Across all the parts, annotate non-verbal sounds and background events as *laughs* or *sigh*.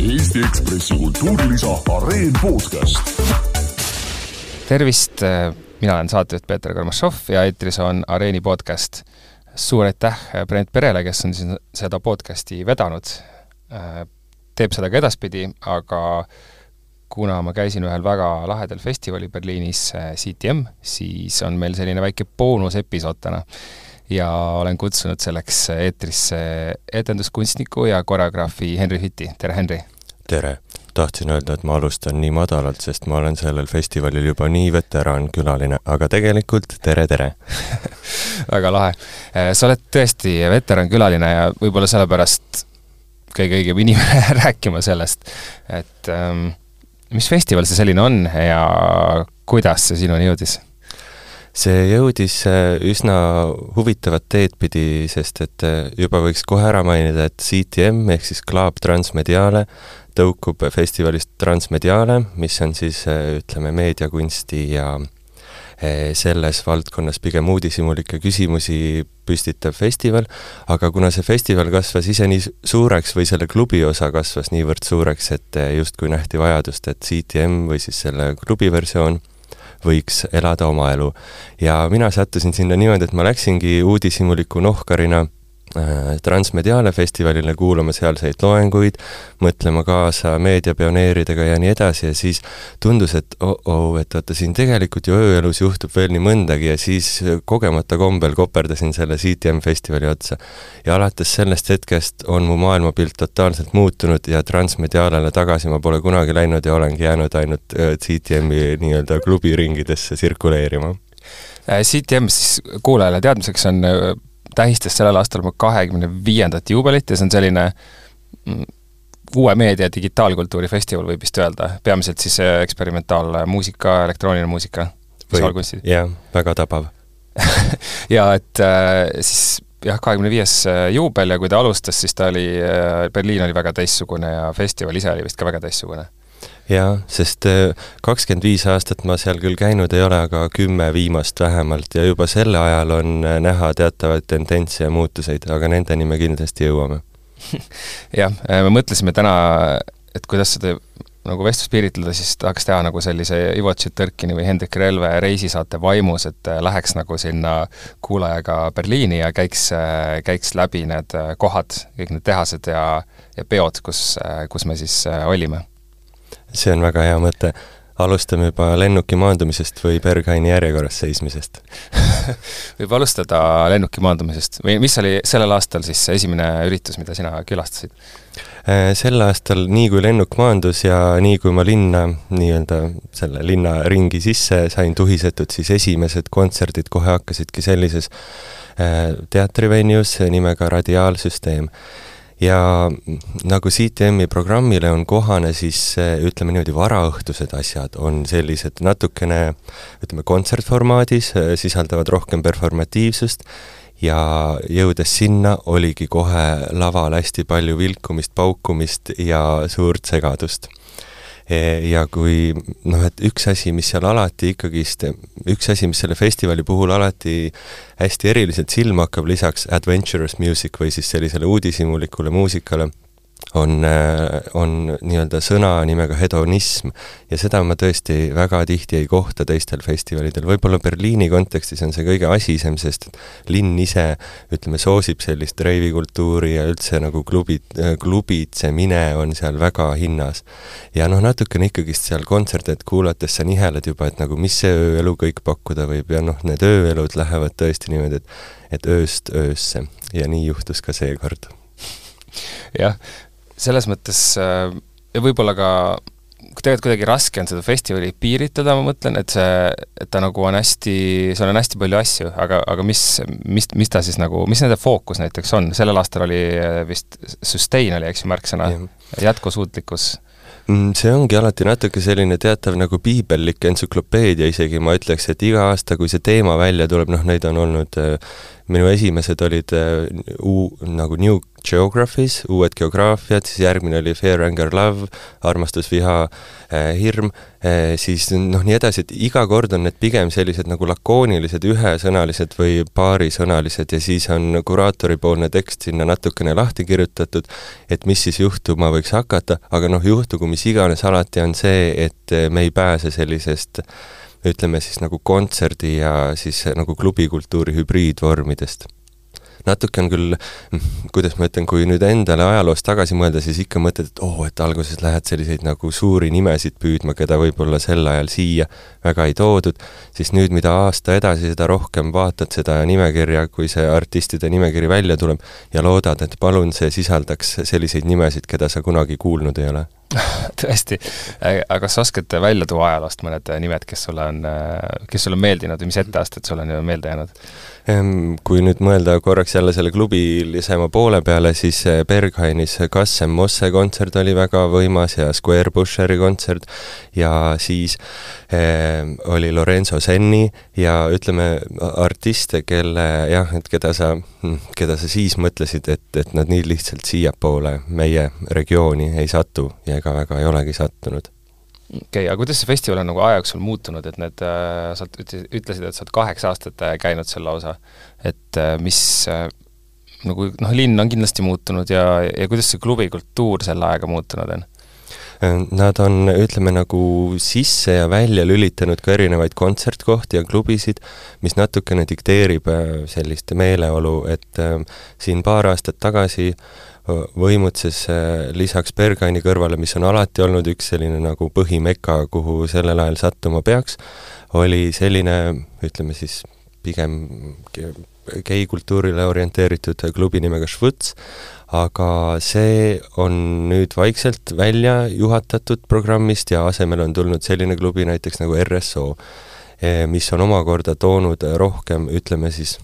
Eesti Ekspressi kultuurilisa Areen podcast. tervist, äh, mina olen saatejuht Peeter Karmašov ja eetris on Areeni podcast. suur aitäh äh, Brent Perele, kes on siin seda podcasti vedanud. Äh, teeb seda ka edaspidi, aga kuna ma käisin ühel väga lahedal festivalil Berliinis, CTM, siis on meil selline väike boonusepisood täna ja olen kutsunud selleks eetrisse etenduskunstniku ja koreograafi Henri Hüti, tere Henri! tere! tahtsin öelda, et ma alustan nii madalalt, sest ma olen sellel festivalil juba nii veterankülaline, aga tegelikult tere, tere *laughs* väga lahe. sa oled tõesti veterankülaline ja võib-olla sellepärast kõige õigem inimene *laughs* rääkima sellest, et ähm, mis festival see selline on ja kuidas see sinuni jõudis? See jõudis äh, üsna huvitavat teed pidi, sest et äh, juba võiks kohe ära mainida, et CTM ehk siis Club Transmediale tõukub festivalist Transmediale, mis on siis äh, ütleme, meediakunsti ja selles valdkonnas pigem uudishimulikke küsimusi püstitav festival, aga kuna see festival kasvas ise nii suureks või selle klubi osa kasvas niivõrd suureks, et justkui nähti vajadust, et CTM või siis selle klubi versioon võiks elada oma elu. ja mina sattusin sinna niimoodi, et ma läksingi uudishimuliku nohkarina Äh, Transmediale festivalile kuulama sealseid loenguid, mõtlema kaasa meediapioneeridega ja nii edasi ja siis tundus, et oh-oh, et vaata, siin tegelikult ju ööelus juhtub veel nii mõndagi ja siis kogemata kombel koperdasin selle CTM festivali otsa. ja alates sellest hetkest on mu maailmapilt totaalselt muutunud ja Transmedialele tagasi ma pole kunagi läinud ja olengi jäänud ainult äh, CTM-i nii-öelda klubiringidesse tsirkuleerima. Äh, CTM siis kuulajale teadmiseks on tähistas sellel aastal oma kahekümne viiendat juubelit ja see on selline mm, uue meedia digitaalkultuuri festival, võib vist öelda, peamiselt siis äh, eksperimentaalmuusika, elektrooniline muusika, visuaalkunstid. jah, väga tabav. *laughs* Ja et äh, siis jah, kahekümne viies äh, juubel ja kui ta alustas, siis ta oli, Berliin oli väga teistsugune ja festival ise oli vist ka väga teistsugune jaa, sest äh, kakskümmend viis aastat ma seal küll käinud ei ole, aga kümme viimast vähemalt. Ja juba selle ajal on äh, näha teatavaid tendentse ja muutuseid, aga nendeni me kindlasti jõuame. *laughs* Jah, äh, me mõtlesime täna, et kuidas seda nagu vestlust piiritleda, siis tahaks teha nagu sellise Ivo Tšetõrkini või Hendrik Relve reisisaate vaimus, et läheks nagu sinna kuulajaga Berliini ja käiks, käiks läbi need kohad, kõik need tehased ja, ja peod, kus, kus me siis olime see on väga hea mõte. alustame juba lennuki maandumisest või Berghaini järjekorras seismisest *laughs* võib alustada lennuki maandumisest või mis oli sellel aastal siis esimene üritus, mida sina külastasid? Äh, sel aastal, nii kui lennuk maandus ja nii kui ma linna, nii-öelda selle linna ringi sisse sain tuhisetud, siis esimesed kontserdid kohe hakkasidki sellises äh, teatrivenues nimega Radiaalsüsteem ja nagu CTM-i programmile on kohane, siis ütleme niimoodi, varaõhtused asjad on sellised natukene ütleme, kontsertformaadis, sisaldavad rohkem performatiivsust. Ja jõudes sinna, oligi kohe laval hästi palju vilkumist, paukumist ja suurt segadust ja kui noh, et üks asi, mis seal alati ikkagist, üks asi, mis selle festivali puhul alati hästi eriliselt silma hakkab, lisaks adventurous music või siis sellisele uudishimulikule muusikale, on, äh, on nii-öelda sõna nimega hedonism. Ja seda ma tõesti väga tihti ei kohta teistel festivalidel, võib-olla Berliini kontekstis on see kõige asisem, sest linn ise ütleme, soosib sellist reivikultuuri ja üldse nagu klubid, äh, klubitsemine on seal väga hinnas. ja noh, natukene ikkagist seal kontserte kuulates sa nihelad juba, et nagu mis see ööelu kõik pakkuda võib. Ja noh, need ööelud lähevad tõesti niimoodi, et et ööst öösse. Ja nii juhtus ka seekord. Jah, selles mõttes äh, ja võib-olla ka tegelikult kuidagi raske on seda festivali piiritleda, ma mõtlen, et see, et ta nagu on hästi, seal on hästi palju asju, aga, aga mis, mis, mis ta siis nagu, mis nende fookus näiteks on, sellel aastal oli äh, vist sustain oli, eks ju, märksõna, jätkusuutlikkus. Mm, see ongi alati natuke selline teatav nagu piibellik entsüklopeedia isegi, ma ütleks, et iga aasta, kui see teema välja tuleb, noh, neid on olnud äh, minu esimesed olid äh, uu-, nagu New Geographies, uued geograafiad, siis järgmine oli Fear, Anger, Love, armastus, viha äh,, hirm äh,, siis noh, nii edasi, et iga kord on need pigem sellised nagu lakoonilised, ühesõnalised või paarisõnalised ja siis on kuraatoripoolne tekst sinna natukene lahti kirjutatud, et mis siis juhtuma võiks hakata, aga noh, juhtugu mis iganes, alati on see, et me ei pääse sellisest ütleme siis nagu kontserdi ja siis nagu klubikultuuri hübriidvormidest. Natuke on küll, kuidas ma ütlen, kui nüüd endale ajaloos tagasi mõelda, siis ikka mõtled, et oo oh,, et alguses lähed selliseid nagu suuri nimesid püüdma, keda võib-olla sel ajal siia väga ei toodud, siis nüüd, mida aasta edasi, seda rohkem vaatad seda nimekirja, kui see artistide nimekiri välja tuleb, ja loodad, et palun see sisaldaks selliseid nimesid, keda sa kunagi kuulnud ei ole *laughs* tõesti, aga kas sa oskad välja tuua ajaloost mõned nimed, kes sulle on, kes sulle on meeldinud või mis etteasted sulle on meelde jäänud? Kui nüüd mõelda korraks jälle selle klubilisema poole peale, siis Berghainis Kassem Mosse kontsert oli väga võimas ja Square Busheri kontsert ja siis eh, oli Lorenzo Senni ja ütleme, artiste, kelle jah, et keda sa, keda sa siis mõtlesid, et, et nad nii lihtsalt siiapoole meie regiooni ei satu ja ega väga ei olegi sattunud okei okay,, aga kuidas see festival on nagu aja jooksul muutunud, et need äh,, sa ütlesid, et sa oled kaheksa aastat äh, käinud selle osa, et äh, mis äh, nagu noh, linn on kindlasti muutunud ja, ja kuidas see klubikultuur selle ajaga muutunud on? Äh, nad on, ütleme nagu sisse ja välja lülitanud ka erinevaid kontsertkohti ja klubisid, mis natukene dikteerib äh, sellist meeleolu, et äh, siin paar aastat tagasi võimutses lisaks Bergani kõrvale, mis on alati olnud üks selline nagu põhimeka, kuhu sellel ajal sattuma peaks, oli selline, ütleme siis pigem geikultuurile orienteeritud klubi nimega Švuts, aga see on nüüd vaikselt välja juhatatud programmist ja asemele on tulnud selline klubi näiteks nagu RSO, eh, mis on omakorda toonud rohkem, ütleme siis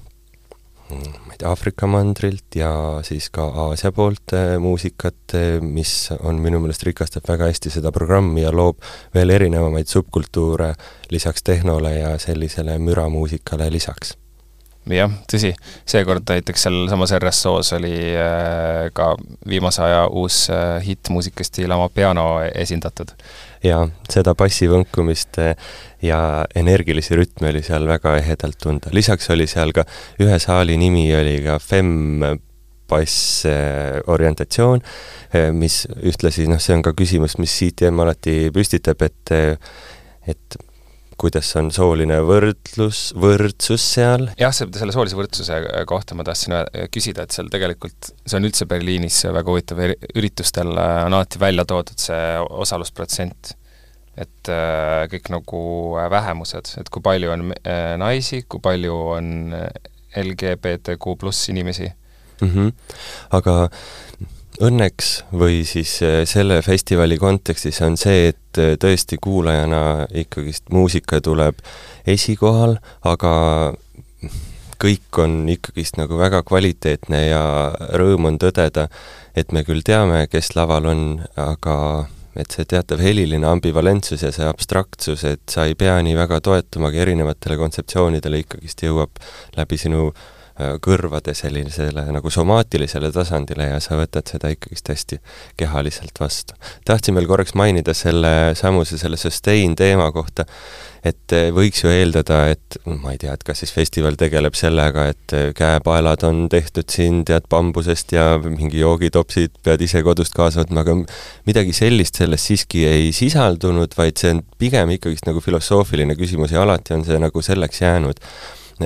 ma ei tea, Aafrika mandrilt ja siis ka Aasia poolt äh, muusikat, äh, mis on minu meelest, rikastab väga hästi seda programmi ja loob veel erinevamaid subkultuure lisaks tehnole ja sellisele müramuusikale lisaks jah, tõsi, seekord näiteks sealsamas RSO-s oli äh, ka viimase aja uus hitt muusikastiil Amapiano esindatud jaa, seda bassivõnkumist eh, ja energilisi rütme oli seal väga ehedalt tunda. lisaks oli seal ka, ühe saali nimi oli ka Fem bass eh, orientatsioon, eh, mis ühtlasi noh, see on ka küsimus, mis CTM alati püstitab, et et kuidas on sooline võrdlus, võrdsus seal? jah, see, selle soolise võrdsuse kohta ma tahtsin küsida, et seal tegelikult, see on üldse Berliinis väga huvitav, üritustel on alati välja toodud see osalusprotsent. et äh, kõik nagu vähemused, et kui palju on äh, naisi, kui palju on LGBTQ pluss inimesi mm. -hmm. aga õnneks või siis äh, selle festivali kontekstis on see, et äh, tõesti kuulajana ikkagist muusika tuleb esikohal, aga kõik on ikkagist nagu väga kvaliteetne ja rõõm on tõdeda, et me küll teame, kes laval on, aga et see teatav heliline ambivalentsus ja see abstraktsus, et sa ei pea nii väga toetumagi erinevatele kontseptsioonidele, ikkagist jõuab läbi sinu Äh, kõrvade sellisele nagu somaatilisele tasandile ja sa võtad seda ikkagist hästi kehaliselt vastu. tahtsin veel korraks mainida selle samuse, selle sustain teema kohta, et äh, võiks ju eeldada, et ma ei tea, et kas siis festival tegeleb sellega, et äh, käepaelad on tehtud siin tead bambusest ja mingi joogitopsid pead ise kodust kaasa võtma, aga midagi sellist selles siiski ei sisaldunud, vaid see on pigem ikkagist nagu filosoofiline küsimus ja alati on see nagu selleks jäänud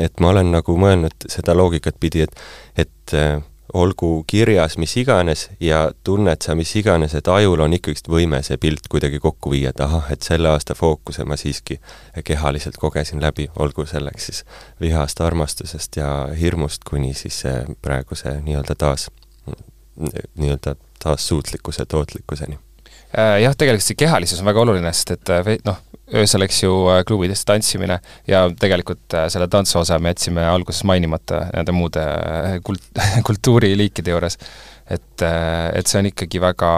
et ma olen nagu mõelnud seda loogikat pidi, et, et äh, olgu kirjas mis iganes ja tunned sa mis iganes, et ajul on ikkagist võime see pilt kuidagi kokku viia, et ahah, et selle aasta fookuse ma siiski kehaliselt kogesin läbi, olgu selleks siis vihast, armastusest ja hirmust kuni siis praeguse nii-öelda taas, nii-öelda taassuutlikkuse tootlikkuseni. Äh, jah, tegelikult see kehalisus on väga oluline, sest et äh, noh, öösel, eks ju, äh, klubides tantsimine ja tegelikult äh, selle tantsuosa me jätsime alguses mainimata nende muude äh, kult-, *laughs* kultuuriliikide juures. et, et see on ikkagi väga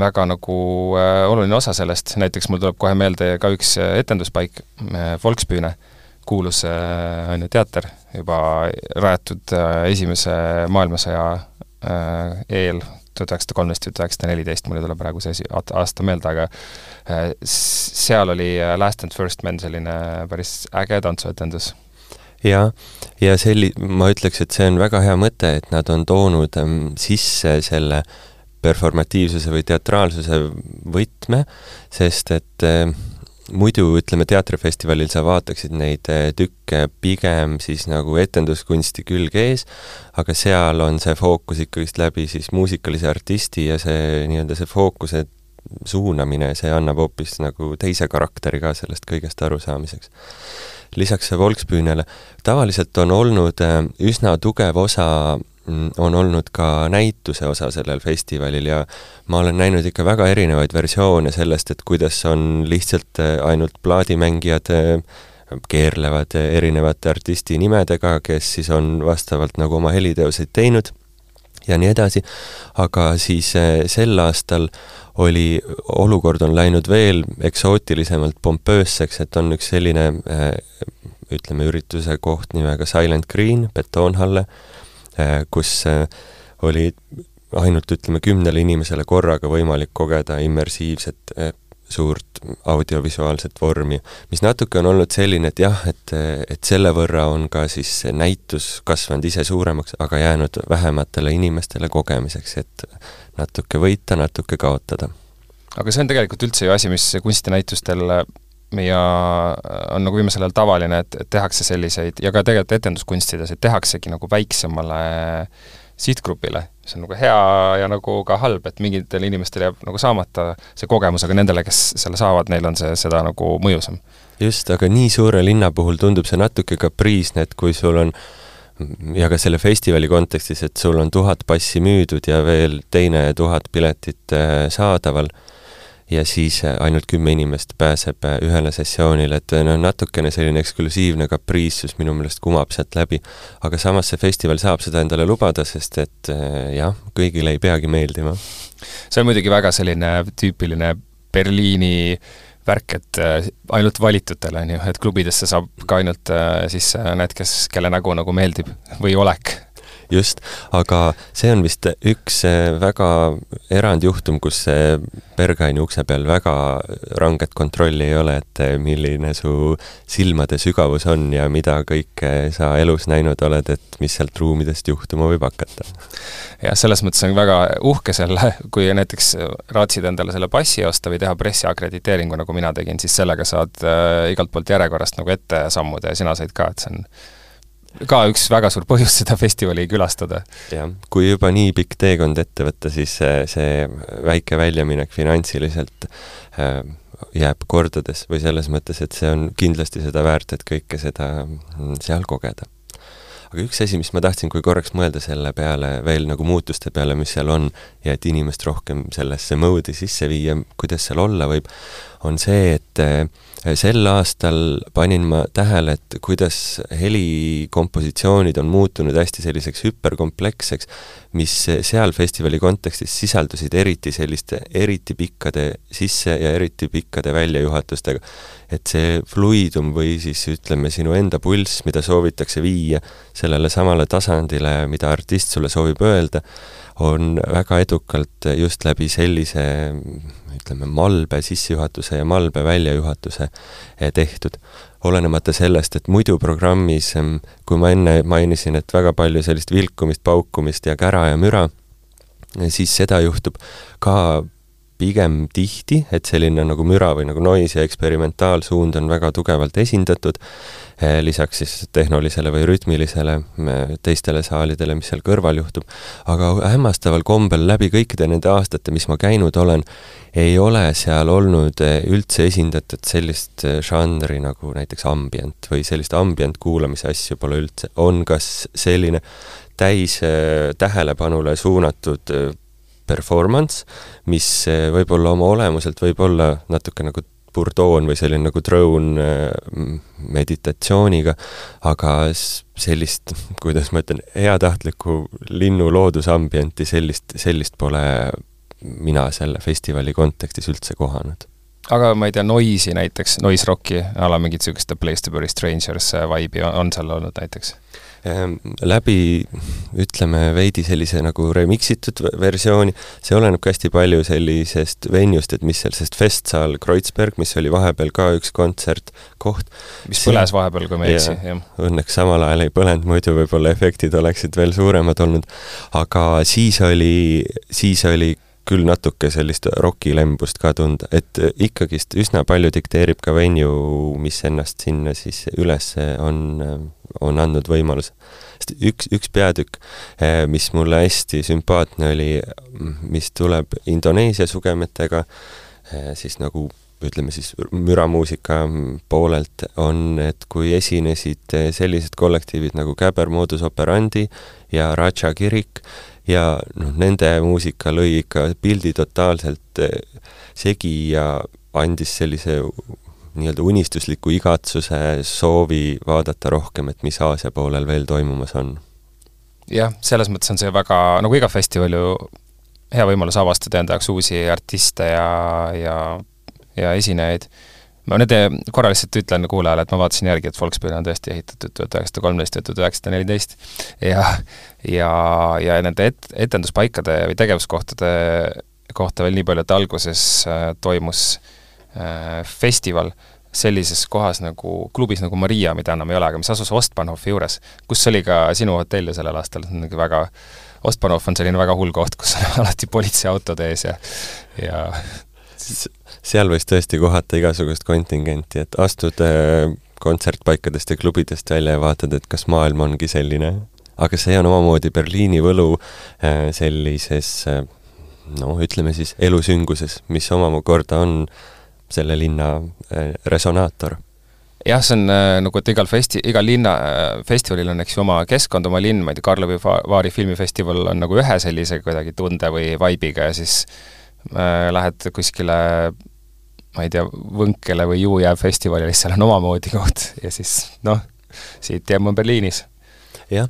väga nagu oluline osa sellest, näiteks mul tuleb kohe meelde ka üks etenduspaik, Volksbühne, kuulus on ju teater juba rajatud Esimese maailmasõja eel, tuhat üheksasada kolmteist, tuhat üheksasada neliteist, mul ei tule praegu see aasta meelde, aga seal oli Last and First Men selline päris äge tantsuetendus. Jaa, ja selli-, ma ütleks, et see on väga hea mõte, et nad on toonud ähm, sisse selle performatiivsuse või teatraalsuse võtme, sest et äh, muidu ütleme, teatrifestivalil sa vaataksid neid äh, tükke pigem siis nagu etenduskunsti külge ees, aga seal on see fookus ikkagist läbi siis muusikalise artisti ja see nii-öelda see fookuse suunamine, see annab hoopis nagu teise karakteri ka sellest kõigest arusaamiseks lisaks Volksbühnele. tavaliselt on olnud äh, üsna tugev osa on olnud ka näituse osa sellel festivalil ja ma olen näinud ikka väga erinevaid versioone sellest, et kuidas on lihtsalt äh, ainult plaadimängijad äh, keerlevad erinevate artisti nimedega, kes siis on vastavalt nagu oma heliteoseid teinud ja nii edasi, aga siis sel aastal oli, olukord on läinud veel eksootilisemalt pompöösseks, et on üks selline äh, ütleme, ürituse koht nimega Silent Green, betoonhalle, äh, kus äh, oli ainult ütleme, kümnele inimesele korraga võimalik kogeda immersiivset suurt audiovisuaalset vormi, mis natuke on olnud selline, et jah, et, et selle võrra on ka siis näitus kasvanud ise suuremaks, aga jäänud vähematele inimestele kogemiseks, et natuke võita, natuke kaotada. aga see on tegelikult üldse ju asi, mis kunstinäitustel ja on nagu viimasel ajal tavaline, et, et tehakse selliseid ja ka tegelikult etenduskunstides, et tehaksegi nagu väiksemale sihtgrupile, mis on nagu hea ja nagu ka halb, et mingitel inimestel jääb nagu saamata see kogemus, aga nendele, kes selle saavad, neil on see, seda nagu mõjusam. just, aga nii suure linna puhul tundub see natuke kapriisne, et kui sul on ja ka selle festivali kontekstis, et sul on tuhat passi müüdud ja veel teine tuhat piletit äh, saadaval ja siis äh, ainult kümme inimest pääseb äh, ühele sessioonile, et noh, natukene selline eksklusiivne kapriissus minu meelest kumab sealt läbi. aga samas see festival saab seda endale lubada, sest et jah, kõigile ei peagi meeldima. see on muidugi väga selline tüüpiline Berliini värk, et ainult valitutele, on ju, et klubidesse saab ka ainult äh, need, kes, kelle nägu nagu meeldib või olek just, aga see on vist üks väga erandjuhtum, kus Berghaini ukse peal väga ranget kontrolli ei ole, et milline su silmade sügavus on ja mida kõike sa elus näinud oled, et mis sealt ruumidest juhtuma võib hakata. jah, selles mõttes on väga uhke selle, kui näiteks raatsid endale selle passi osta või teha pressiakrediteeringu, nagu mina tegin, siis sellega saad äh, igalt poolt järjekorrast nagu ette sammuda ja sina said ka, et see on ka üks väga suur põhjus seda festivali külastada. jah, kui juba nii pikk teekond ette võtta, siis see, see väike väljaminek finantsiliselt äh, jääb kordades või selles mõttes, et see on kindlasti seda väärt, et kõike seda mm, seal kogeda aga üks asi, mis ma tahtsin, kui korraks mõelda selle peale veel nagu muutuste peale, mis seal on, ja et inimest rohkem sellesse mode'i sisse viia, kuidas seal olla võib, on see, et äh, sel aastal panin ma tähele, et kuidas helikompositsioonid on muutunud hästi selliseks hüperkompleksseks, mis seal festivali kontekstis sisaldusid eriti selliste eriti pikkade sisse- ja eriti pikkade väljajuhatustega. et see fluidum või siis ütleme, sinu enda pulss, mida soovitakse viia sellele samale tasandile, mida artist sulle soovib öelda, on väga edukalt just läbi sellise ütleme, malbe sissejuhatuse ja malbe väljajuhatuse eh, tehtud. olenemata sellest, et muidu programmis, kui ma enne mainisin, et väga palju sellist vilkumist, paukumist ja kära ja müra, siis seda juhtub ka pigem tihti, et selline nagu müra või nagu noise ja eksperimentaalsuund on väga tugevalt esindatud, eh, lisaks siis tehnolisele või rütmilisele eh, teistele saalidele, mis seal kõrval juhtub, aga hämmastaval kombel läbi kõikide nende aastate, mis ma käinud olen, ei ole seal olnud eh, üldse esindatud sellist žanri nagu näiteks ambient või sellist ambient kuulamise asju pole üldse, on kas selline täis tähelepanule suunatud performance, mis eh, võib-olla oma olemuselt võib olla natuke nagu burdoon või selline nagu drone eh, meditatsiooniga, aga sellist, *laughs* kuidas ma ütlen, heatahtlikku linnu loodusambienti, sellist, sellist pole mina selle festivali kontekstis üldse kohanud aga ma ei tea, Noise'i näiteks, Noise Rocki a la mingit niisugust A Place to Bury Strangers vibe'i on seal olnud näiteks? Ehm, läbi ütleme, veidi sellise nagu remix itud versiooni, see oleneb ka hästi palju sellisest venjust, et mis seal, sest festsaal Kreutzberg, mis oli vahepeal ka üks kontsertkoht. mis see, põles vahepeal, kui ma ei eksi, jah. Õnneks samal ajal ei põlenud, muidu võib-olla efektid oleksid veel suuremad olnud. aga siis oli, siis oli küll natuke sellist rokilembust ka tunda, et ikkagist üsna palju dikteerib ka venue, mis ennast sinna siis üles on, on andnud võimaluse. sest üks, üks peatükk, mis mulle hästi sümpaatne oli, mis tuleb Indoneesia sugemetega, siis nagu ütleme siis müramuusika poolelt, on, et kui esinesid sellised kollektiivid nagu Käber Modus Operandi ja Raja Kirik, ja noh, nende muusika lõi ikka pildi totaalselt eh, segi ja andis sellise nii-öelda unistusliku igatsuse, soovi vaadata rohkem, et mis Aasia poolel veel toimumas on. jah, selles mõttes on see väga, nagu iga festival ju, hea võimalus avastada enda jaoks uusi artiste ja, ja, ja esinejaid ma nüüd eh, korra lihtsalt ütlen kuulajale, et ma vaatasin järgi, et Volkswagen on tõesti ehitatud tuhat üheksasada kolmteist ja tuhat üheksasada neliteist ja ja, ja nende et-, etenduspaikade või tegevuskohtade kohta veel nii palju, et alguses äh, toimus äh, festival sellises kohas nagu, klubis nagu Maria, mida enam ei ole, aga mis asus Ostbahnhofi juures, kus oli ka sinu hotell ju sellel aastal, nagu väga Ostbahnhof on selline väga hull koht, kus on *laughs* alati politseiautod ees ja ja seal võis tõesti kohata igasugust kontingenti, et astud äh, kontsertpaikadest ja klubidest välja ja vaatad, et kas maailm ongi selline. Aga see on omamoodi Berliini võlu äh, sellises äh, noh, ütleme siis elusünguses, mis omakorda on selle linna resonaator jah, see on äh, nagu, et igal festi-, igal linna äh, festivalil on, eks ju, oma keskkond, oma linn, ma ei tea, Karlovi Vaari filmifestival on nagu ühe sellise kuidagi tunde või vibe'iga ja siis äh, lähed kuskile ma ei tea, Võnkele või Juujää festivalile, seal on omamoodi koht ja siis noh, CTM on Berliinis. Jah,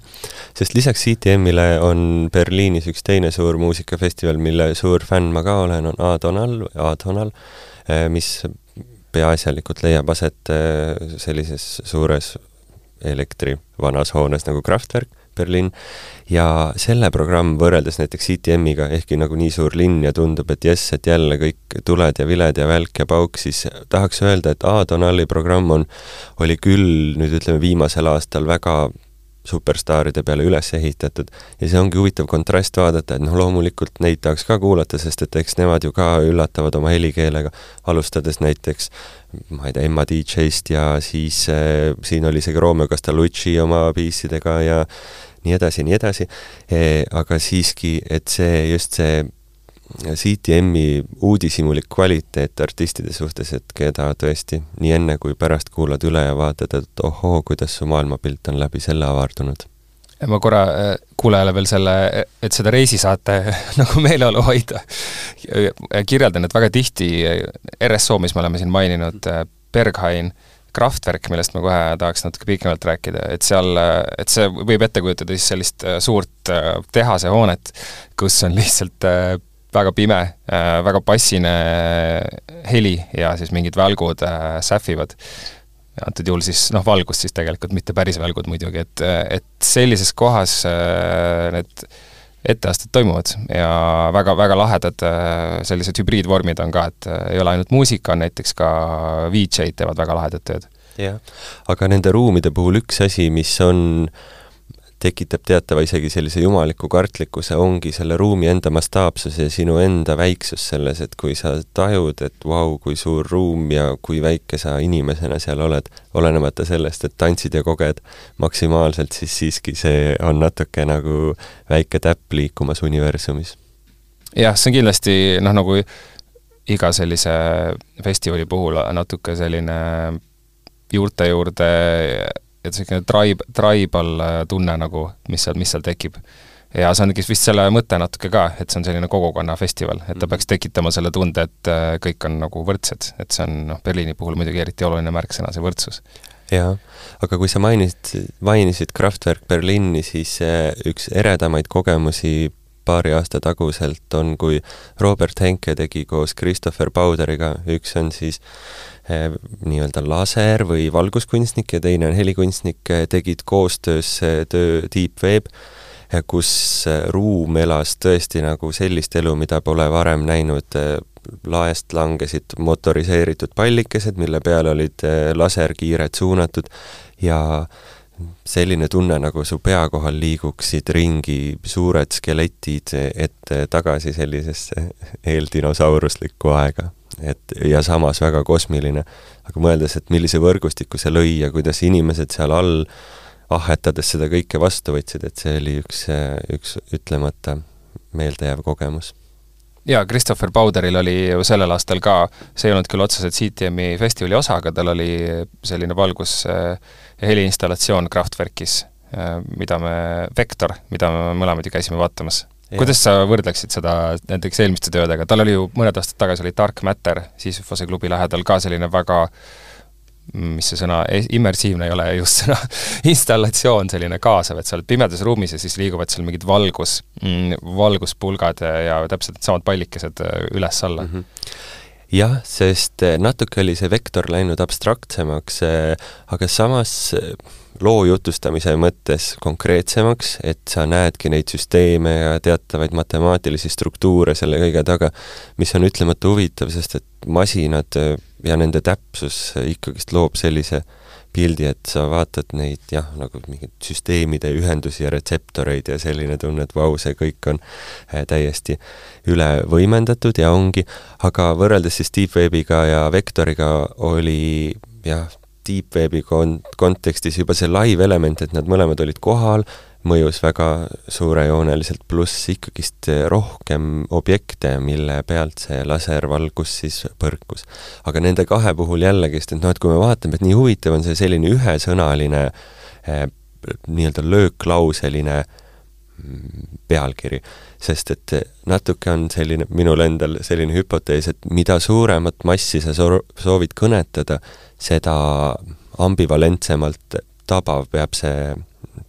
sest lisaks CTM-ile on Berliinis üks teine suur muusikafestival, mille suur fänn ma ka olen, on Adonal, Adonal, eh, mis peaasjalikult leiab aset eh, sellises suures elektri vanas hoones nagu Kraftwerk Berliin, ja selle programm võrreldes näiteks ITM-iga, ehkki nagu nii suur linn ja tundub, et jess, et jälle kõik tuled ja viled ja välk ja pauk, siis tahaks öelda, et A-Donali programm on, oli küll nüüd ütleme, viimasel aastal väga superstaaride peale üles ehitatud. Ja see ongi huvitav kontrast vaadata, et noh, loomulikult neid tahaks ka kuulata, sest et eks nemad ju ka üllatavad oma helikeelega, alustades näiteks ma ei tea, Emma DJ-st ja siis äh, siin oli isegi Romeo Castellucci oma piisidega ja nii edasi ja nii edasi, eh, aga siiski, et see, just see CTM-i uudishimulik kvaliteet artistide suhtes, et keda tõesti nii enne kui pärast kuulad üle ja vaatad, et ohoo, kuidas su maailmapilt on läbi selle avardunud. ma korra eh, kuulajale veel selle, et seda reisisaate *laughs* nagu meeleolu hoida, kirjeldan, et väga tihti RSO, mis me oleme siin maininud, Berghain äh, Kraftwerk, millest ma kohe tahaks natuke pikemalt rääkida, et seal, et see võib ette kujutada siis sellist äh, suurt äh, tehasehoonet, kus on lihtsalt äh, väga pime, väga passine heli ja siis mingid välgud sähvivad. antud juhul siis noh, valgust siis tegelikult, mitte päris välgud muidugi, et, et sellises kohas need etteasted toimuvad ja väga, väga lahedad äh, sellised hübriidvormid on ka, et äh, ei ole ainult muusika, on näiteks ka VJ-d teevad väga lahedat tööd. jah, aga nende ruumide puhul üks asi, mis on äh, tekitab teatava isegi sellise jumaliku kartlikkuse, ongi selle ruumi enda mastaapsus ja sinu enda väiksus selles, et kui sa tajud, et vau, kui suur ruum ja kui väike sa inimesena seal oled, olenemata sellest, et tantsid ja koged maksimaalselt, siis siiski see on natuke nagu väike täpp liikumas universumis. jah, see on kindlasti noh, nagu iga sellise festivali puhul natuke selline juurte juurde et niisugune tribe, tribal äh, tunne nagu, mis seal, mis seal tekib. ja see ongi vist selle mõte natuke ka, et see on selline kogukonnafestival, et ta mhm. peaks tekitama selle tunde, et äh, kõik on nagu võrdsed, et see on noh, Berliini puhul muidugi eriti oluline märksõna, see võrdsus jaa, aga kui sa mainisid, mainisid Kraftwerk Berliini, siis äh, üks eredamaid kogemusi paari aasta taguselt on, kui Robert Henke tegi koos Christopher Powderiga, üks on siis eh, nii-öelda laser- või valguskunstnik ja teine on helikunstnik, tegid koostöös töö Deep Web, kus ruum elas tõesti nagu sellist elu, mida pole varem näinud, laest langesid motoriseeritud pallikesed, mille peale olid laserkiired suunatud ja selline tunne, nagu su pea kohal liiguksid ringi suured skeletid ette-tagasi sellisesse *laughs* eeldinosauruslikku aega. et ja samas väga kosmiline. aga mõeldes, et millise võrgustiku see lõi ja kuidas inimesed seal all ahhetades seda kõike vastu võtsid, et see oli üks, üks ütlemata meeldejääv kogemus jaa, Christopher Powderil oli ju sellel aastal ka, see ei olnud küll otseselt CTM-i festivali osa, aga tal oli selline valgus- ja heliinstallatsioon Kraftwerkis, mida me, Vektor, mida me mõlemad ju käisime vaatamas. kuidas sa võrdleksid seda näiteks eelmiste töödega, tal oli ju mõned aastad tagasi oli Dark Matter Sisyphose klubi lähedal ka selline väga äh, mis see sõna, immersiivne ei ole just sõna, *laughs* installatsioon selline kaasav, et sa oled pimedas ruumis ja siis liiguvad seal mingid valgus, mm, valguspulgad ja täpselt needsamad pallikesed äh, üles-alla mm. -hmm jah, sest äh, natuke oli see vektor läinud abstraktsemaks, äh, aga samas loo jutustamise mõttes konkreetsemaks, et sa näedki neid süsteeme ja teatavaid matemaatilisi struktuure selle kõige taga, mis on ütlemata huvitav, sest et masinad ja nende täpsus ikkagist loob sellise pildi, et sa vaatad neid jah, nagu mingeid süsteemide ühendusi ja retseptoreid ja selline tunne, et vau, see kõik on äh, täiesti üle võimendatud ja ongi, aga võrreldes siis Deepwebiga ja Vektoriga oli jah, Deepwebi kon-, kontekstis juba see live element, et nad mõlemad olid kohal, mõjus väga suurejooneliselt, pluss ikkagist rohkem objekte, mille pealt see laservalgus siis põrkus. aga nende kahe puhul jällegist, et noh, et kui me vaatame, et nii huvitav on see selline ühesõnaline eh, nii-öelda lööklauseline mm, pealkiri, sest et natuke on selline, minul endal selline hüpotees, et mida suuremat massi sa soo-, soovid kõnetada, seda ambivalentsemalt tabav peab see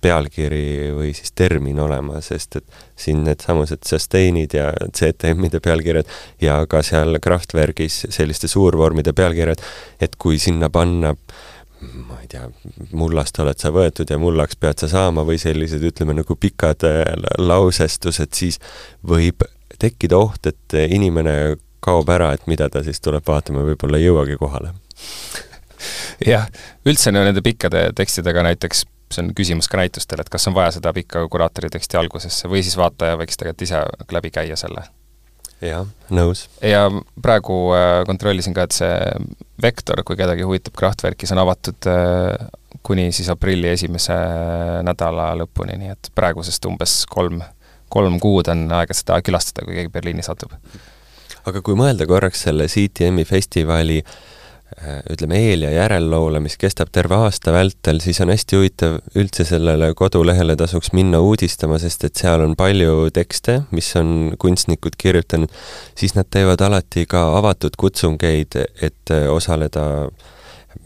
pealkiri või siis termin olema, sest et siin needsamused sustain'id ja CTM-ide pealkirjad ja ka seal Kraftwerkis selliste suurvormide pealkirjad, et kui sinna panna ma ei tea, mullast oled sa võetud ja mullaks pead sa saama või sellised, ütleme nagu pikad äh, lausestused, siis võib tekkida oht, et inimene kaob ära, et mida ta siis tuleb vaatama, võib-olla ei jõuagi kohale jah, üldse nende pikkade tekstidega näiteks see on küsimus ka näitustel, et kas on vaja seda pikka kuraatori teksti algusesse või siis vaataja võiks tegelikult ise läbi käia selle. Jah, nõus. ja praegu äh, kontrollisin ka, et see Vektor, kui kedagi huvitab Kraftwerkis, on avatud äh, kuni siis aprilli esimese nädala lõpuni, nii et praegusest umbes kolm, kolm kuud on aega seda külastada, kui keegi Berliini satub. aga kui mõelda korraks selle CTM-i festivali äh, Äh, ütleme, eel- ja järelloole, mis kestab terve aasta vältel, siis on hästi huvitav üldse sellele kodulehele tasuks minna uudistama, sest et seal on palju tekste, mis on kunstnikud kirjutanud, siis nad teevad alati ka avatud kutsungeid, et äh, osaleda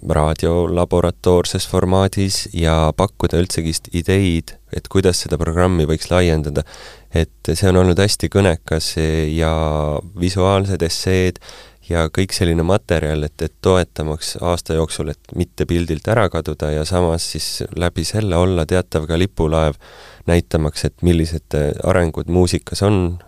raadiolaboratoorses formaadis ja pakkuda üldsegist ideid, et kuidas seda programmi võiks laiendada. et see on olnud hästi kõnekas ja visuaalsed esseed, ja kõik selline materjal, et, et toetamaks aasta jooksul, et mitte pildilt ära kaduda ja samas siis läbi selle olla teatav ka lipulaev, näitamaks, et millised arengud muusikas on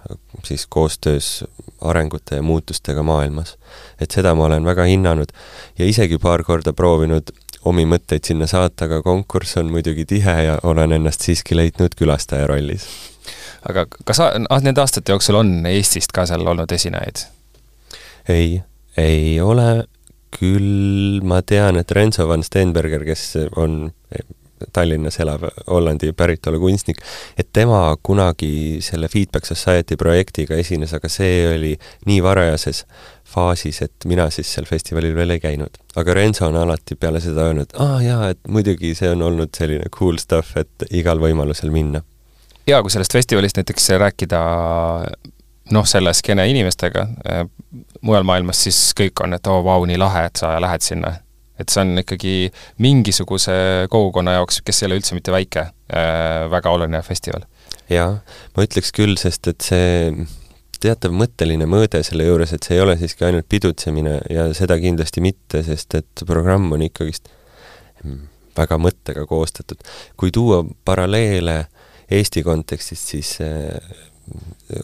siis koostöös arengute ja muutustega maailmas. et seda ma olen väga hinnanud ja isegi paar korda proovinud omi mõtteid sinna saata, aga konkurss on muidugi tihe ja olen ennast siiski leidnud külastaja rollis. aga kas nende aastate jooksul on Eestist ka seal olnud esinejaid? ei, ei ole, küll ma tean, et Renzo van Steenberger, kes on Tallinnas elav Hollandi päritolu kunstnik, et tema kunagi selle Feedback Society projektiga esines, aga see oli nii varajases faasis, et mina siis seal festivalil veel ei käinud. aga Renzo on alati peale seda öelnud, aa jaa, et muidugi see on olnud selline cool stuff, et igal võimalusel minna. jaa, kui sellest festivalist näiteks rääkida noh, selle skeene inimestega äh, mujal maailmas, siis kõik on, et oo oh, vau, nii lahe, et sa lähed sinna. Et see on ikkagi mingisuguse kogukonna jaoks, kes ei ole üldse mitte väike äh,, väga oluline festival. jaa, ma ütleks küll, sest et see teatav mõtteline mõõde selle juures, et see ei ole siiski ainult pidutsemine ja seda kindlasti mitte, sest et programm on ikkagist väga mõttega koostatud. kui tuua paralleele Eesti kontekstist, siis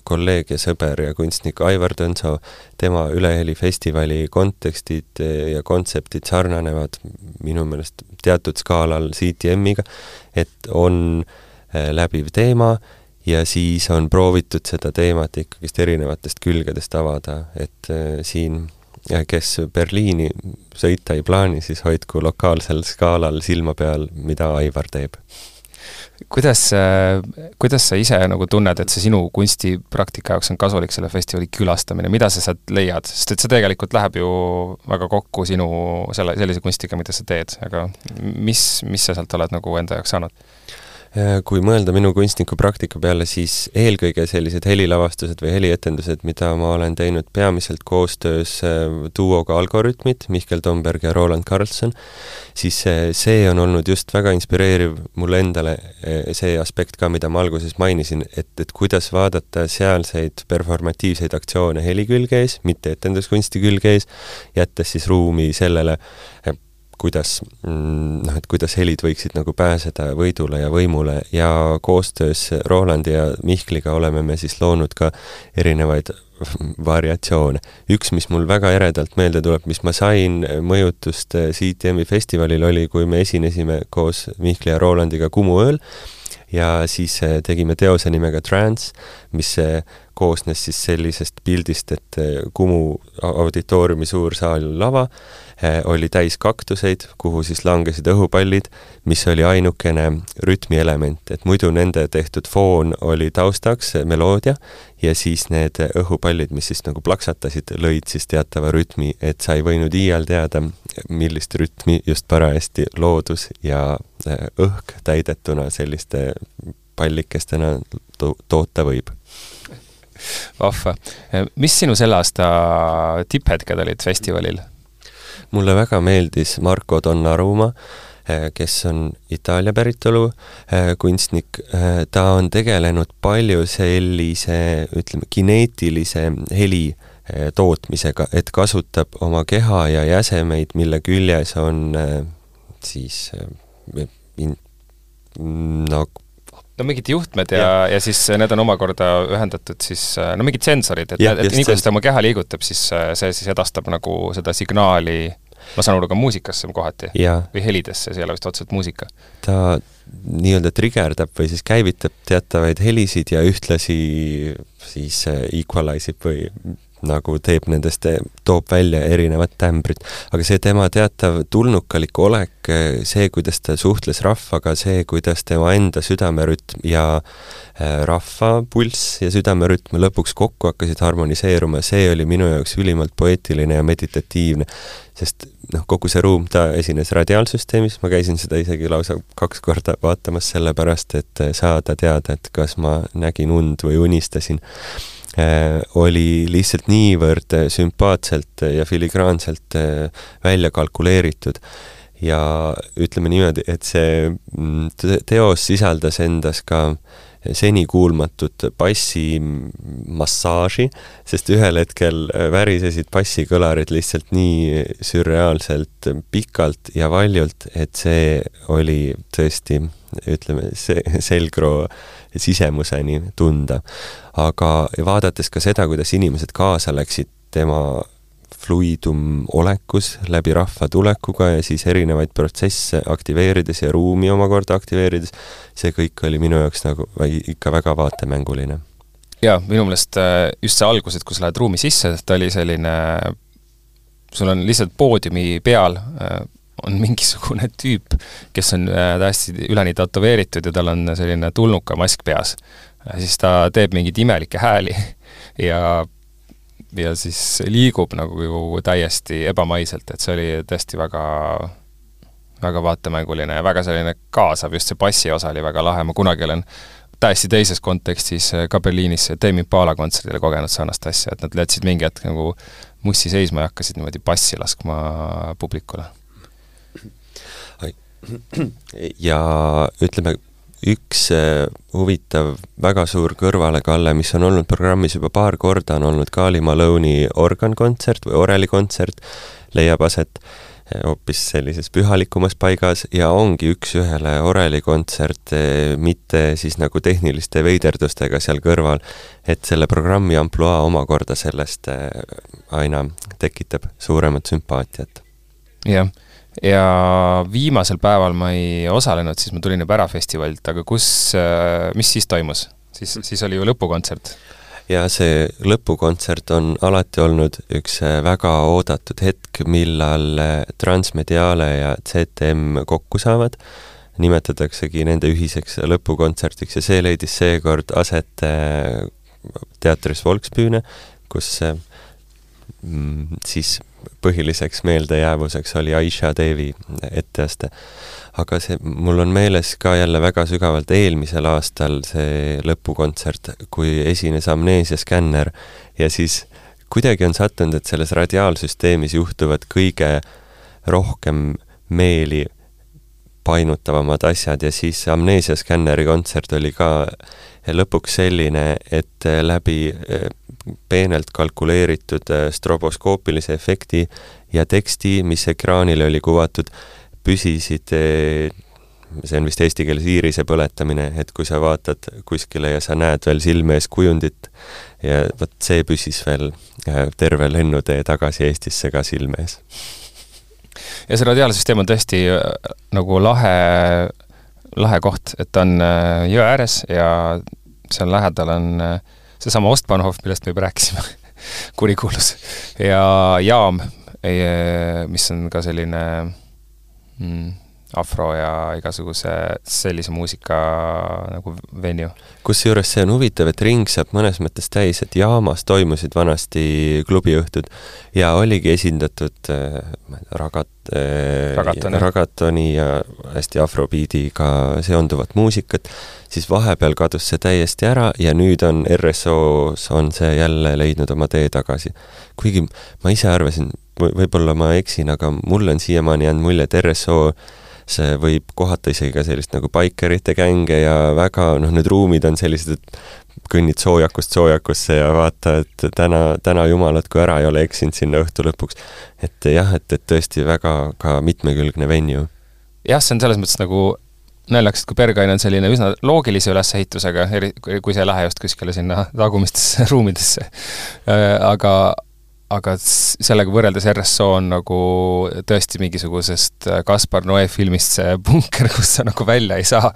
kolleeg ja sõber ja kunstnik Aivar Tõnsoo, tema Üleheli festivali kontekstid ja kontseptid sarnanevad minu meelest teatud skaalal CTM-iga, et on läbiv teema ja siis on proovitud seda teemat ikkagist erinevatest külgedest avada, et äh, siin kes Berliini sõita ei plaani, siis hoidku lokaalsel skaalal silma peal, mida Aivar teeb. Kuidas, äh, kuidas sa ise nagu tunned, et see sinu kunstipraktika jaoks on kasulik, selle festivali külastamine, mida sa sealt leiad, sest et see tegelikult läheb ju väga kokku sinu selle, sellise kunstiga, mida sa teed, aga mis, mis sa sealt oled nagu enda jaoks saanud? Äh, kui mõelda minu kunstnikupraktika peale, siis eelkõige sellised helilavastused või helietendused, mida ma olen teinud peamiselt koostöös äh, duoga Algorütmid, Mihkel Tomberg ja Roland Karlsson, siis äh, see on olnud just väga inspireeriv mulle endale, see aspekt ka, mida ma alguses mainisin, et, et kuidas vaadata sealseid performatiivseid aktsioone heli külge ees, mitte etenduskunsti külge ees, jättes siis ruumi sellele kuidas mm, noh, et kuidas helid võiksid nagu pääseda võidule ja võimule ja koostöös Rolandi ja Mihkliga oleme me siis loonud ka erinevaid variatsioone. üks, mis mul väga eredalt meelde tuleb, mis ma sain mõjutust CTM-i festivalil, oli, kui me esinesime koos Mihkli ja Rolandiga Kumu ööl ja siis eh, tegime teose nimega Trance, mis eh, koosnes siis sellisest pildist, et eh, Kumu auditooriumi suur saal lava oli täis kaktuseid, kuhu siis langesid õhupallid, mis oli ainukene rütmielement, et muidu nende tehtud foon oli taustaks meloodia ja siis need õhupallid, mis siis nagu plaksatasid, lõid siis teatava rütmi, et sa ei võinud iial teada, millist rütmi just parajasti loodus ja õhk täidetuna selliste pallikestena to toota võib vahva. mis sinu selle aasta tipphetked olid festivalil? mulle väga meeldis Marco Donnarumma, eh, kes on Itaalia päritolu eh, kunstnik, ta on tegelenud palju sellise, ütleme, kineetilise heli tootmisega, et kasutab oma keha ja jäsemeid, mille küljes on siis in, no mingid juhtmed ja, ja., ja siis need on omakorda ühendatud siis, no mingid sensorid, et, et nii, kuidas ta oma keha liigutab, siis see siis edastab nagu seda signaali ma saan aru, ka muusikasse kohati või helidesse, see ei ole vist otseselt muusika? ta nii-öelda trigerdab või siis käivitab teatavaid helisid ja ühtlasi siis äh, equalize ib või nagu teeb nendest, toob välja erinevad tämbrid. aga see tema teatav tulnukalik olek, see, kuidas ta suhtles rahvaga, see, kuidas tema enda südamerütm ja äh, rahva pulss ja südamerütm lõpuks kokku hakkasid harmoniseeruma, see oli minu jaoks ülimalt poeetiline ja meditatiivne. sest noh, kogu see ruum, ta esines radiaalsüsteemis, ma käisin seda isegi lausa kaks korda vaatamas, sellepärast et saada teada, et kas ma nägin und või unistasin Äh, oli lihtsalt niivõrd äh, sümpaatselt ja filigraanselt äh, välja kalkuleeritud. Ja ütleme niimoodi, et see mm, teos sisaldas endas ka senikuulmatut bassimassaaži, sest ühel hetkel värisesid bassikõlarid lihtsalt nii sürreaalselt pikalt ja valjult, et see oli tõesti, ütleme, see selgroo sisemuseni tunda. aga vaadates ka seda, kuidas inimesed kaasa läksid tema fluidum olekus läbi rahva tulekuga ja siis erinevaid protsesse aktiveerides ja ruumi omakorda aktiveerides, see kõik oli minu jaoks nagu ikka väga vaatemänguline. jaa, minu meelest äh, just see algus, et kui sa lähed ruumi sisse, ta oli selline, sul on lihtsalt poodiumi peal äh, on *laughs* mingisugune tüüp, kes on äh, täiesti üleni tätoveeritud ja tal on selline tulnukamask peas. siis ta teeb mingeid imelikke hääli *laughs* ja ja siis liigub nagu täiesti ebamaiselt, et see oli tõesti väga, väga vaatemänguline ja väga selline kaasav, just see bassi osa oli väga lahe, ma kunagi olen täiesti teises kontekstis ka Berliinis Tame Impala kontserdile kogenud sarnast asja, et nad jätsid mingi hetk nagu mussi seisma ja hakkasid niimoodi bassi laskma publikule. *clears throat* Ja ütleme, üks äh, huvitav väga suur kõrvalekalle, mis on olnud programmis juba paar korda, on olnud Kali Malone'i organkontsert või orelikontsert, leiab aset hoopis sellises pühalikumas paigas ja ongi üks-ühele orelikontsert, mitte siis nagu tehniliste veiderdustega seal kõrval, et selle programmi ampluaa omakorda sellest aina tekitab suuremat sümpaatiat. jah ja viimasel päeval ma ei osalenud, siis ma tulin juba ära festivalilt, aga kus, äh, mis siis toimus? siis, siis oli ju lõpukontsert? ja see lõpukontsert on alati olnud üks äh, väga oodatud hetk, millal äh, Transmediale ja ZTM kokku saavad, nimetataksegi nende ühiseks lõpukontsertiks ja see leidis seekord aset teatris Volksbühne, kus mm, siis põhiliseks meeldejäävuseks oli Aisha Devi etteaste. aga see, mul on meeles ka jälle väga sügavalt eelmisel aastal see lõpukontsert, kui esines amneesiaskänner ja siis kuidagi on sattunud, et selles radiaalsüsteemis juhtuvad kõige rohkem meeli painutavamad asjad ja siis amneesiaskänneri kontsert oli ka lõpuks selline, et läbi peenelt kalkuleeritud äh, stroboskoopilise efekti ja teksti, mis ekraanile oli kuvatud, püsisid äh, see on vist eesti keeles iirise põletamine, et kui sa vaatad kuskile ja sa näed veel silme ees kujundit ja vot see püsis veel äh, terve lennutee tagasi Eestisse ka silme ees. ja see radiaalsüsteem on tõesti nagu lahe, lahe koht, et ta on jõe ääres ja seal lähedal on äh, seesama Ostbahnhof, millest me juba rääkisime *laughs* kurikuulus, ja Jaam, mis on ka selline mm, afro ja igasuguse sellise muusika nagu venue. kusjuures see on huvitav, et ring saab mõnes mõttes täis, et jaamas toimusid vanasti klubiõhtud ja oligi esindatud äh, ragat- äh,, ragatoni. ragatoni ja hästi afrobiidiga seonduvat muusikat siis vahepeal kadus see täiesti ära ja nüüd on RSO-s on see jälle leidnud oma tee tagasi. kuigi ma ise arvasin, võib-olla ma eksin, aga mulle on siiamaani jäänud mulje, et RSO see võib kohata isegi ka sellist nagu baikerite gänge ja väga noh, need ruumid on sellised, et kõnnid soojakust soojakusse ja vaata, et täna, täna jumalat, kui ära ei ole eksinud sinna õhtu lõpuks. et jah, et, et tõesti väga ka mitmekülgne venue. jah, see on selles mõttes nagu naljakas, et kui Berghain on selline üsna loogilise ülesehitusega, eri, kui sa ei lähe just kuskile sinna tagumistesse ruumidesse. Äh, aga, aga sellega võrreldes RSO on nagu tõesti mingisugusest äh, Kaspar Noe filmist see punker, *laughs* kus sa nagu välja ei saa.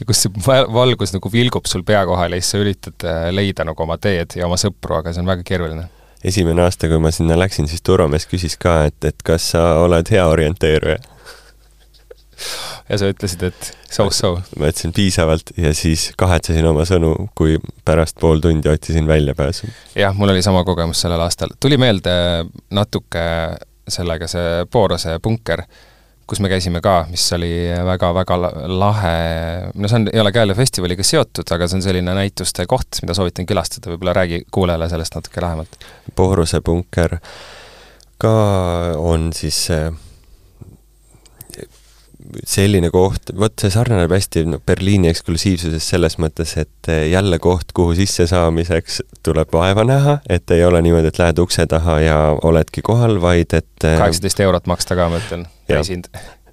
ja kus see valgus nagu vilgub sul pea kohal ja siis sa üritad äh, leida nagu oma teed ja oma sõpru, aga see on väga keeruline esimene aasta, kui ma sinna läksin, siis turvamees küsis ka, et, et kas sa oled hea orienteeruja ja sa ütlesid, et so-so. ma ütlesin piisavalt ja siis kahetsesin oma sõnu, kui pärast pool tundi otsisin väljapääsu. jah, mul oli sama kogemus sellel aastal. tuli meelde natuke sellega see Boorose punker, kus me käisime ka, mis oli väga-väga lahe, no see on, ei ole ka jälle festivaliga seotud, aga see on selline näituste koht, mida soovitan külastada, võib-olla räägi kuulajale sellest natuke lähemalt. Booruse punker ka on siis selline koht, vot see sarnaneb hästi no, Berliini eksklusiivsusest selles mõttes, et eh, jälle koht, kuhu sissesaamiseks tuleb vaeva näha, et ei ole niimoodi, et lähed ukse taha ja oledki kohal, vaid et eh, kaheksateist eurot maksta ka, ma ütlen, täishind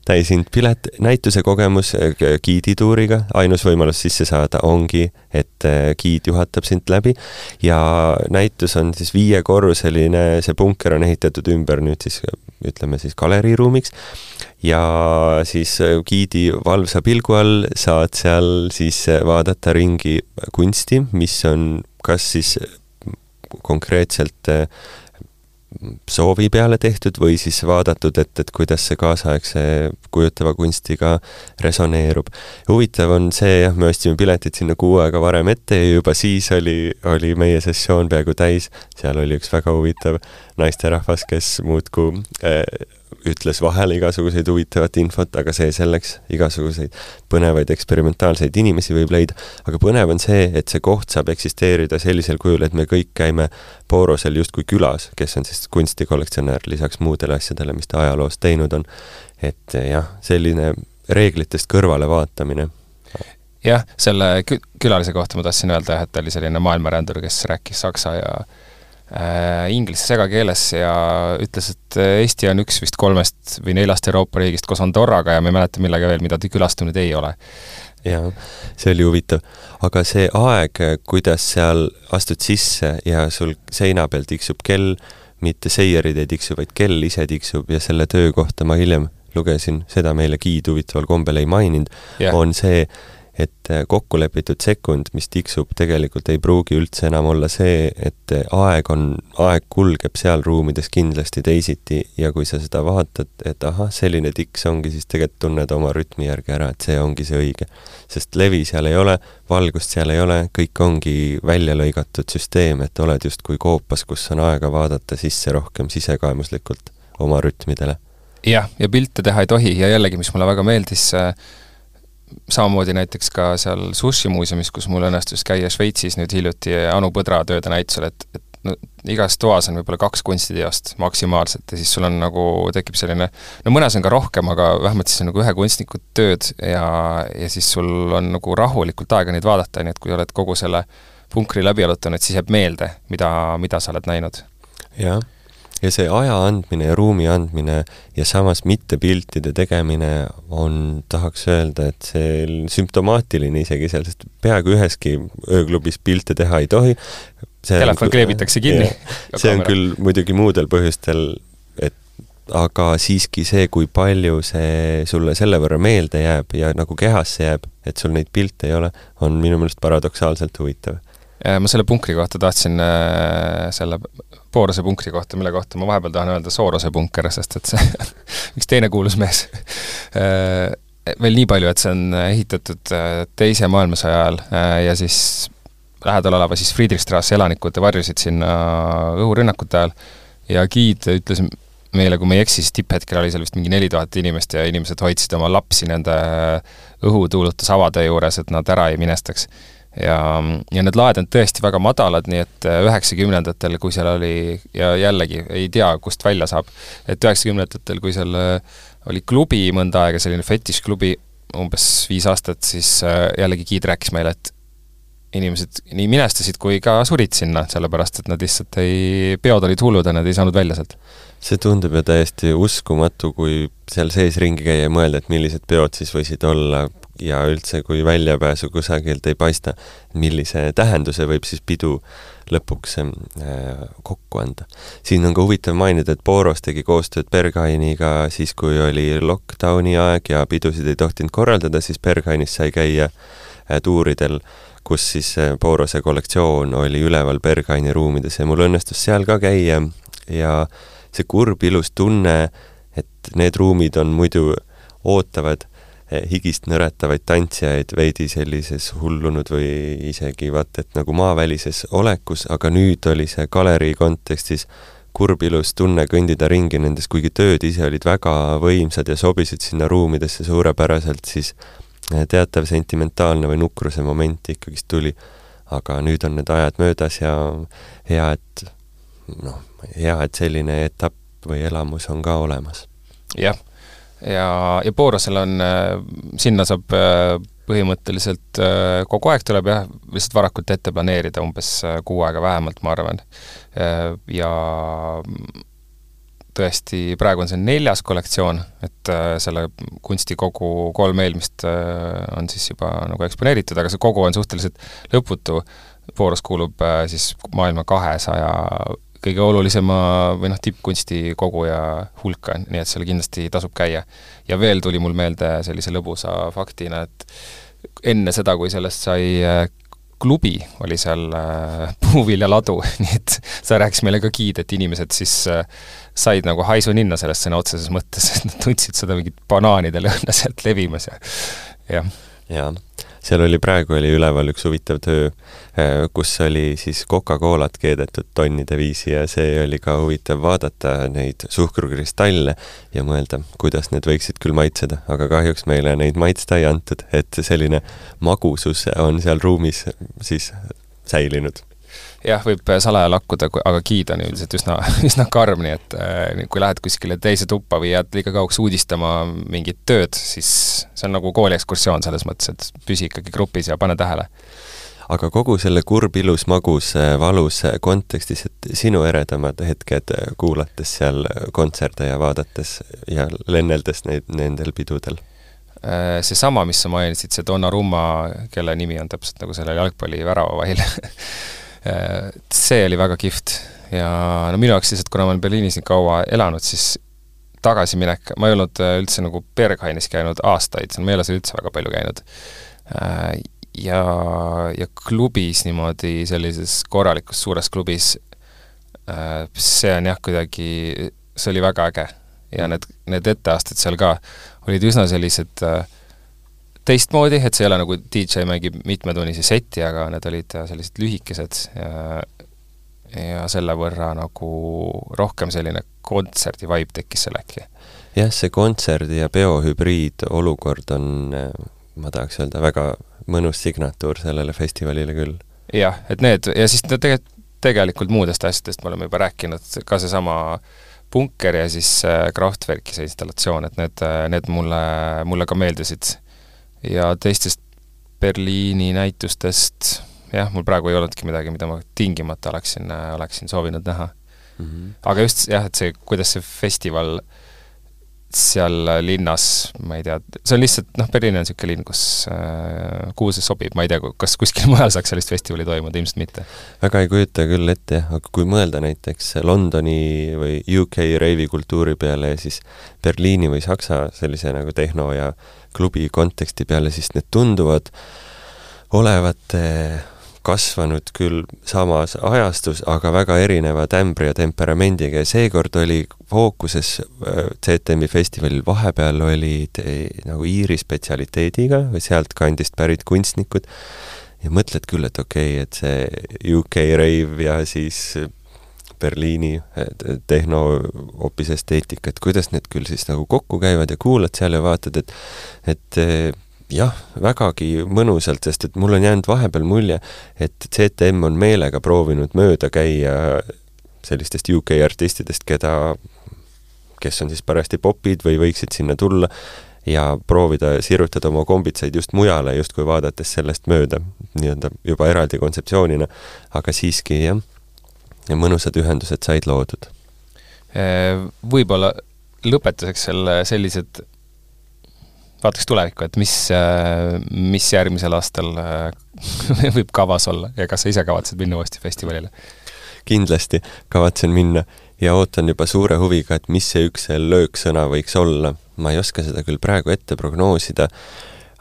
täishind pilet, näituse kogemus äh, giidituuriga, ainus võimalus sisse saada ongi, et äh, giid juhatab sind läbi. Ja näitus on siis viiekorruseline, see punker on ehitatud ümber nüüd siis ütleme siis galeriiruumiks ja siis äh, giidi valvsa pilgu all saad seal siis vaadata ringi kunsti, mis on kas siis konkreetselt soovi peale tehtud või siis vaadatud, et, et kuidas see kaasaegse kujutava kunstiga resoneerub. huvitav on see, jah, me ostsime piletid sinna kuu aega varem ette ja juba siis oli, oli meie sessioon peaaegu täis, seal oli üks väga huvitav naisterahvas, kes muudkui äh, ütles vahele igasuguseid huvitavat infot, aga see selleks, igasuguseid põnevaid eksperimentaalseid inimesi võib leida, aga põnev on see, et see koht saab eksisteerida sellisel kujul, et me kõik käime Borosel justkui külas, kes on siis kunstikollektsionär lisaks muudele asjadele, mis ta ajaloos teinud on. et jah, selline reeglitest kõrvalevaatamine jah, selle kü-, külalise kohta ma tahtsin öelda jah, et ta oli selline maailmarändur, kes rääkis saksa ja äh, inglise segakeeles ja ütles, et Eesti on üks vist kolmest või neljast Euroopa riigist koos Andorraga ja ma ei mäleta millega veel, mida ta külastanud ei ole. jaa, see oli huvitav. aga see aeg, kuidas seal astud sisse ja sul seina peal tiksub kell, mitte seierid ei tiksu, vaid kell ise tiksub ja selle töö kohta ma hiljem lugesin, seda meile giid huvitaval kombel ei maininud yeah., on see, et äh, kokku lepitud sekund, mis tiksub, tegelikult ei pruugi üldse enam olla see, et äh, aeg on, aeg kulgeb seal ruumides kindlasti teisiti ja kui sa seda vaatad, et ahah, selline tiks ongi, siis tegelikult tunned oma rütmi järgi ära, et see ongi see õige. sest levi seal ei ole, valgust seal ei ole, kõik ongi välja lõigatud süsteem, et oled justkui koopas, kus on aega vaadata sisse rohkem sisekaemuslikult oma rütmidele. jah, ja pilte teha ei tohi ja jällegi, mis mulle väga meeldis äh,, samamoodi näiteks ka seal Sushi muuseumis, kus mul õnnestus käia Šveitsis nüüd hiljuti Anu Põdra tööde näitusel, et, et no igas toas on võib-olla kaks kunstiteost maksimaalselt ja siis sul on nagu, tekib selline, no mõnes on ka rohkem, aga vähemalt siis on nagu ühe kunstniku tööd ja, ja siis sul on nagu rahulikult aega neid vaadata, nii et kui oled kogu selle punkri läbi jalutanud, siis jääb meelde, mida, mida sa oled näinud. jah ja see aja andmine ja ruumi andmine ja samas mitte piltide tegemine on, tahaks öelda, et see sümptomaatiline isegi seal, sest peaaegu üheski ööklubis pilte teha ei tohi. telefon kleebitakse kinni. see on küll muidugi muudel põhjustel, et aga siiski see, kui palju see sulle selle võrra meelde jääb ja nagu kehasse jääb, et sul neid pilte ei ole, on minu meelest paradoksaalselt huvitav ma selle punkri kohta tahtsin, äh, selle Boorose punkri kohta, mille kohta ma vahepeal tahan öelda Soorose punker, sest et see *laughs* üks teine kuulus mees. Äh, veel nii palju, et see on ehitatud äh, Teise maailmasõja ajal ja siis lähedal oleva siis Friedrichstrassi elanikud varjusid sinna õhurünnakute ajal ja giid ütles meile, kui ma ei eksi, siis tipphetkel oli seal vist mingi neli tuhat inimest ja inimesed hoidsid oma lapsi nende õhutuulutusavade juures, et nad ära ei minestaks ja, ja need laed on tõesti väga madalad, nii et äh, üheksakümnendatel, kui seal oli, ja jällegi, ei tea, kust välja saab, et üheksakümnendatel, kui seal äh, oli klubi mõnda aega, selline fetišklubi, umbes viis aastat, siis äh, jällegi giid rääkis meile, et inimesed nii minestasid kui ka surid sinna, sellepärast et nad lihtsalt ei, peod olid hullud ja nad ei saanud välja sealt. see tundub ju täiesti uskumatu, kui seal sees ringi käia ja mõelda, et millised peod siis võisid olla, ja üldse, kui väljapääsu kusagilt ei paista, millise tähenduse võib siis pidu lõpuks äh, kokku anda. siin on ka huvitav mainida, et Boros tegi koostööd Berghainiga siis, kui oli lockdowni aeg ja pidusid ei tohtinud korraldada, siis Berghainis sai käia äh, tuuridel, kus siis äh, Borose kollektsioon oli üleval Berghaini ruumides ja mul õnnestus seal ka käia ja see kurb ilus tunne, et need ruumid on muidu ootavad higist nõretavaid tantsijaid veidi sellises hullunud või isegi vaata et nagu maavälises olekus, aga nüüd oli see galerii kontekstis kurb ilus tunne kõndida ringi nendes, kuigi tööd ise olid väga võimsad ja sobisid sinna ruumidesse suurepäraselt, siis eh, teatav sentimentaalne või nukruse moment ikkagist tuli. aga nüüd on need ajad möödas ja hea, et noh, hea, et selline etapp või elamus on ka olemas. jah ja, ja Boorosel on, äh, sinna saab äh, põhimõtteliselt äh, kogu aeg tuleb jah, lihtsalt varakult ette planeerida, umbes kuu aega vähemalt, ma arvan. ja tõesti, praegu on see neljas kollektsioon, et selle kunstikogu kolm eelmist on siis juba nagu eksponeeritud, aga see kogu on suhteliselt lõputu. Booros kuulub siis maailma kahesaja kõige olulisema või noh, tippkunsti koguja hulka, nii et seal kindlasti tasub käia. ja veel tuli mul meelde sellise lõbusa faktina, et enne seda, kui sellest sai äh, klubi, oli seal äh, *laughs* puuviljaladu, *laughs* nii et see rääkis meile ka giid, et inimesed siis äh, said nagu haisu ninna sellest sõna otseses mõttes, et nad tundsid seda mingit banaanide lõhna sealt levimas ja jah. jaa seal oli, praegu oli üleval üks huvitav töö, äh, kus oli siis Coca-Colat keedetud tonnide viisi ja see oli ka huvitav vaadata neid suhkrukristalle ja mõelda, kuidas need võiksid küll maitseda, aga kahjuks meile neid maitsta ei antud, et selline magusus on seal ruumis siis säilinud jah, võib salaja lakkuda, aga giid on üldiselt üsna, *laughs* üsna karm, nii et äh, kui lähed kuskile teise tuppa või jääd liiga kauaks uudistama mingit tööd, siis see on nagu kooliekskursioon selles mõttes, et püsi ikkagi grupis ja pane tähele aga kogu selle kurb, ilus, magus, valus kontekstis, et sinu eredamad hetked kuulates seal kontserte ja vaadates ja lenneldes neid, nendel pidudel? Äh, seesama, mis sa mainisid, see Donnarumma, kelle nimi on täpselt nagu sellel jalgpallivärava vahil äh, *laughs* see oli väga kihvt. Ja no minu jaoks lihtsalt, kuna ma olen Berliinis nii kaua elanud, siis tagasiminek, ma ei olnud äh, üldse nagu Berghainis käinud aastaid, ma ei ole seal üldse väga palju käinud. Ja, ja klubis niimoodi, sellises korralikus suures klubis, äh, see on jah, kuidagi, see oli väga äge. ja need, need etteasted seal ka olid üsna sellised äh, teistmoodi, et see ei ole nagu DJ mängib mitmetunnise seti, aga need olid äh, sellised lühikesed ja ja selle võrra nagu rohkem selline kontserdi vibe tekkis seal äkki. jah, see kontserdi ja peo hübriidolukord on, ma tahaks öelda, väga mõnus signatuur sellele festivalile küll. jah, et need ja siis tegelikult, tegelikult muudest asjadest me oleme juba rääkinud, ka seesama punker ja siis äh, Kraftwerki see installatsioon, et need, äh, need mulle, mulle ka meeldisid. Ja teistest Berliini näitustest jah, mul praegu ei olnudki midagi, mida ma tingimata oleksin, äh, oleksin soovinud näha mm. -hmm. aga just jah, et see, kuidas see festival äh, seal linnas, ma ei tea, see on lihtsalt noh, Berliin on niisugune linn, kus äh,, kuhu see sobib, ma ei tea, kas kuskil *laughs* mujal saaks sellist festivali toimuda, ilmselt mitte. väga ei kujuta küll ette jah, aga kui mõelda näiteks Londoni või UK reivikultuuri peale ja siis Berliini või Saksa sellise nagu tehno ja klubi konteksti peale, siis need tunduvad olevat äh, kasvanud küll samas ajastus, aga väga erineva tämbri ja temperamendiga ja seekord oli fookuses äh, CTM-i festivalil vahepeal olid nagu Iiri spetsialiteediga või sealtkandist pärit kunstnikud ja mõtled küll, et okei okay,, et see UK rave ja siis Berliini tehno hoopis esteetika, et kuidas need küll siis nagu kokku käivad ja kuulad seal ja vaatad, et et jah, vägagi mõnusalt, sest et mul on jäänud vahepeal mulje, et CTM on meelega proovinud mööda käia sellistest UK artistidest, keda, kes on siis parajasti popid või võiksid sinna tulla, ja proovida sirutada oma kombitsaid just mujale, justkui vaadates sellest mööda, nii-öelda juba eraldi kontseptsioonina, aga siiski jah, mõnusad ühendused said loodud. Võib-olla lõpetuseks selle sellised vaataks tulevikku, et mis, äh, mis järgmisel aastal äh, *laughs* võib kavas olla ja kas sa ise kavatsed minna uuesti festivalile? kindlasti kavatsen minna ja ootan juba suure huviga, et mis see üks lööksõna võiks olla. ma ei oska seda küll praegu ette prognoosida,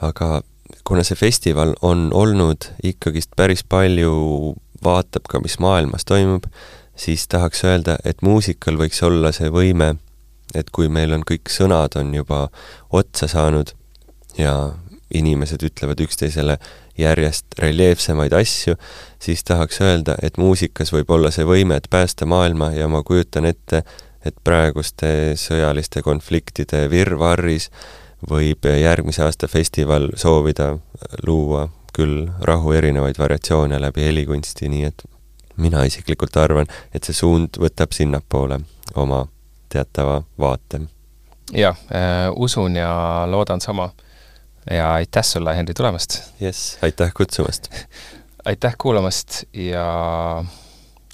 aga kuna see festival on olnud ikkagist päris palju, vaatab ka, mis maailmas toimub, siis tahaks öelda, et muusikal võiks olla see võime et kui meil on kõik sõnad on juba otsa saanud ja inimesed ütlevad üksteisele järjest reljeefsemaid asju, siis tahaks öelda, et muusikas võib olla see võime, et päästa maailma ja ma kujutan ette, et praeguste sõjaliste konfliktide virvarris võib järgmise aasta festival soovida luua küll rahu erinevaid variatsioone läbi helikunsti, nii et mina isiklikult arvan, et see suund võtab sinnapoole oma teatava vaate. jah äh,, usun ja loodan sama. ja aitäh sulle, Henri, tulemast! jess, aitäh kutsumast *laughs* aitäh kuulamast ja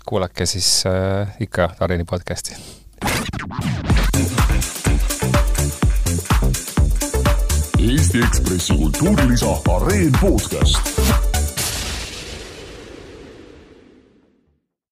kuulake siis äh, ikka Areeni podcasti. Eesti Ekspressi kultuurilisa Areen podcast